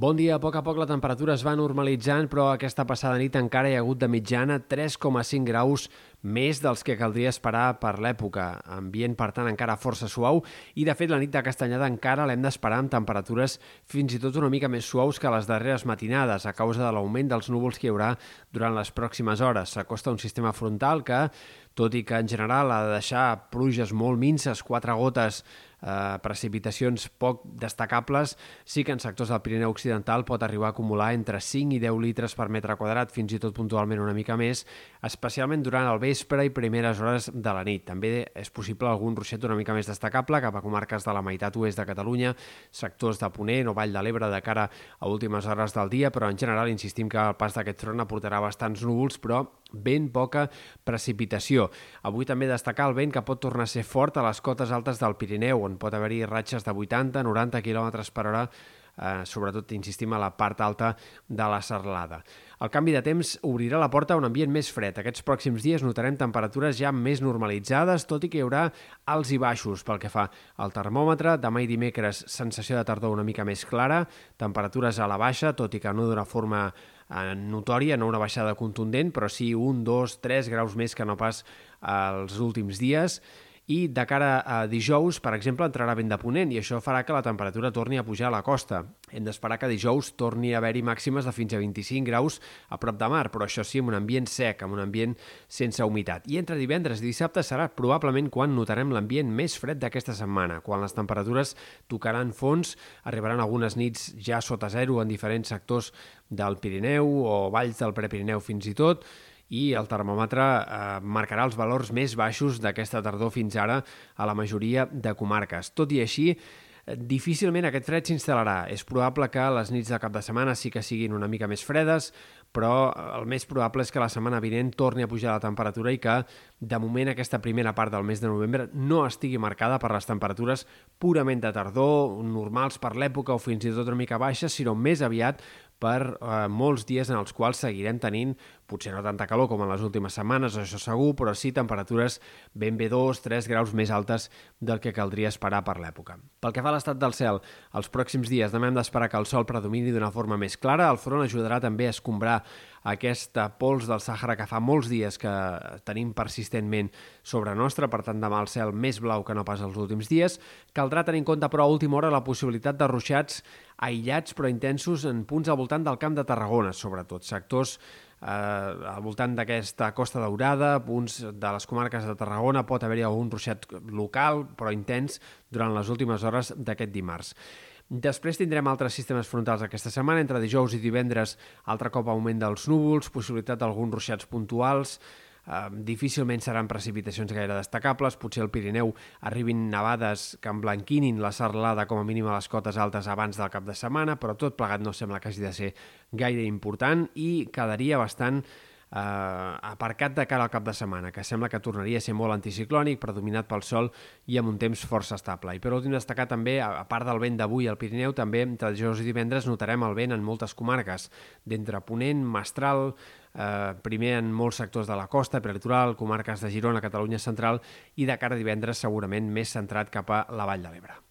Bon dia, a poc a poc la temperatura es va normalitzant, però aquesta passada nit encara hi ha hagut de mitjana 3,5 graus més dels que caldria esperar per l'època. Ambient, per tant, encara força suau i, de fet, la nit de Castanyada encara l'hem d'esperar amb temperatures fins i tot una mica més suaus que les darreres matinades a causa de l'augment dels núvols que hi haurà durant les pròximes hores. S'acosta un sistema frontal que, tot i que en general ha de deixar pluges molt minces, quatre gotes eh, precipitacions poc destacables, sí que en sectors del Pirineu Occidental pot arribar a acumular entre 5 i 10 litres per metre quadrat, fins i tot puntualment una mica més, especialment durant el vespre i primeres hores de la nit. També és possible algun ruixet una mica més destacable cap a comarques de la meitat oest de Catalunya, sectors de Ponent o Vall de l'Ebre de cara a últimes hores del dia, però en general insistim que el pas d'aquest front aportarà bastants núvols, però ben poca precipitació. Avui també destacar el vent que pot tornar a ser fort a les cotes altes del Pirineu, on pot haver-hi ratxes de 80-90 km per hora eh, sobretot, insistim, a la part alta de la serlada. El canvi de temps obrirà la porta a un ambient més fred. Aquests pròxims dies notarem temperatures ja més normalitzades, tot i que hi haurà alts i baixos pel que fa al termòmetre. Demà i dimecres, sensació de tardor una mica més clara, temperatures a la baixa, tot i que no d'una forma eh, notòria, no una baixada contundent, però sí un, dos, tres graus més que no pas els últims dies i de cara a dijous, per exemple, entrarà vent de ponent i això farà que la temperatura torni a pujar a la costa. Hem d'esperar que dijous torni a haver-hi màximes de fins a 25 graus a prop de mar, però això sí, amb un ambient sec, amb un ambient sense humitat. I entre divendres i dissabte serà probablement quan notarem l'ambient més fred d'aquesta setmana, quan les temperatures tocaran fons, arribaran algunes nits ja sota zero en diferents sectors del Pirineu o valls del Prepirineu fins i tot, i el termòmetre eh, marcarà els valors més baixos d'aquesta tardor fins ara a la majoria de comarques. Tot i així, eh, Difícilment aquest fred s'instal·larà. És probable que les nits de cap de setmana sí que siguin una mica més fredes, però el més probable és que la setmana vinent torni a pujar la temperatura i que, de moment, aquesta primera part del mes de novembre no estigui marcada per les temperatures purament de tardor, normals per l'època o fins i tot una mica baixes, sinó més aviat per eh, molts dies en els quals seguirem tenint, potser no tanta calor com en les últimes setmanes, això segur, però sí temperatures ben bé 2-3 graus més altes del que caldria esperar per l'època. Pel que fa a l'estat del cel, els pròxims dies demà hem d'esperar que el sol predomini d'una forma més clara, el front ajudarà també a escombrar aquesta pols del Sàhara que fa molts dies que tenim persistentment sobre nostra, per tant demà el cel més blau que no pas els últims dies. Caldrà tenir en compte però a última hora la possibilitat de ruixats aïllats però intensos en punts al voltant del Camp de Tarragona, sobretot sectors eh, al voltant d'aquesta Costa Daurada, punts de les comarques de Tarragona, pot haver-hi algun ruixat local però intens durant les últimes hores d'aquest dimarts. Després tindrem altres sistemes frontals aquesta setmana, entre dijous i divendres, altre cop augment dels núvols, possibilitat d'alguns ruixats puntuals, difícilment seran precipitacions gaire destacables, potser al Pirineu arribin nevades que emblanquinin la serlada com a mínim a les cotes altes abans del cap de setmana, però tot plegat no sembla que hagi de ser gaire important i quedaria bastant eh, aparcat de cara al cap de setmana, que sembla que tornaria a ser molt anticiclònic, predominat pel sol i amb un temps força estable. I per últim destacar també, a part del vent d'avui al Pirineu, també entre dijous i divendres notarem el vent en moltes comarques, d'entre Ponent, Mestral, eh, primer en molts sectors de la costa, prelitoral, comarques de Girona, Catalunya central, i de cara a divendres segurament més centrat cap a la Vall de l'Ebre.